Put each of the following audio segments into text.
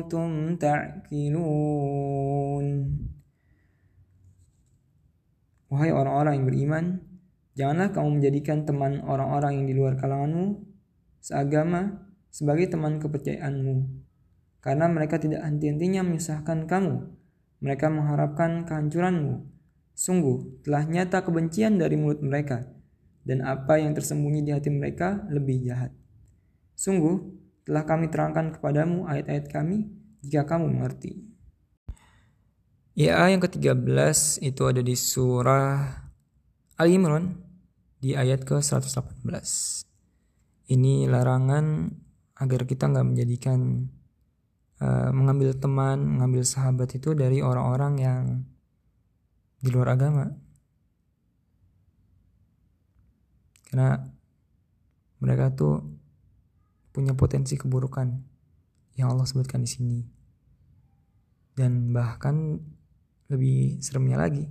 كنتم تعقلون Wahai orang-orang yang beriman, janganlah kamu menjadikan teman orang-orang yang di luar kalanganmu, seagama, sebagai teman kepercayaanmu. Karena mereka tidak henti-hentinya menyusahkan kamu. Mereka mengharapkan kehancuranmu. Sungguh, telah nyata kebencian dari mulut mereka dan apa yang tersembunyi di hati mereka lebih jahat. Sungguh, telah kami terangkan kepadamu ayat-ayat kami jika kamu mengerti. Ya, yang ke-13 itu ada di surah Ali Imran di ayat ke-118. Ini larangan agar kita nggak menjadikan uh, mengambil teman, mengambil sahabat itu dari orang-orang yang di luar agama. karena mereka tuh punya potensi keburukan yang Allah sebutkan di sini dan bahkan lebih seremnya lagi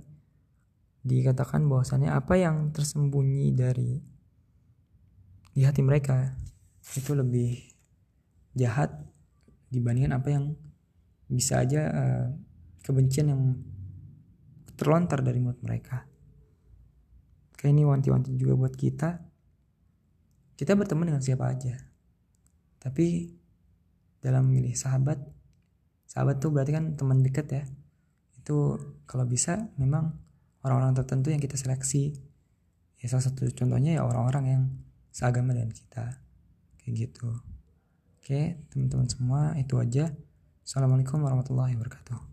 dikatakan bahwasannya apa yang tersembunyi dari di hati mereka itu lebih jahat dibandingkan apa yang bisa aja uh, kebencian yang terlontar dari mulut mereka. Kayak ini wanti-wanti juga buat kita. Kita berteman dengan siapa aja. Tapi dalam memilih sahabat, sahabat tuh berarti kan teman dekat ya. Itu kalau bisa memang orang-orang tertentu yang kita seleksi. Ya salah satu contohnya ya orang-orang yang seagama dengan kita. Kayak gitu. Oke, teman-teman semua itu aja. Assalamualaikum warahmatullahi wabarakatuh.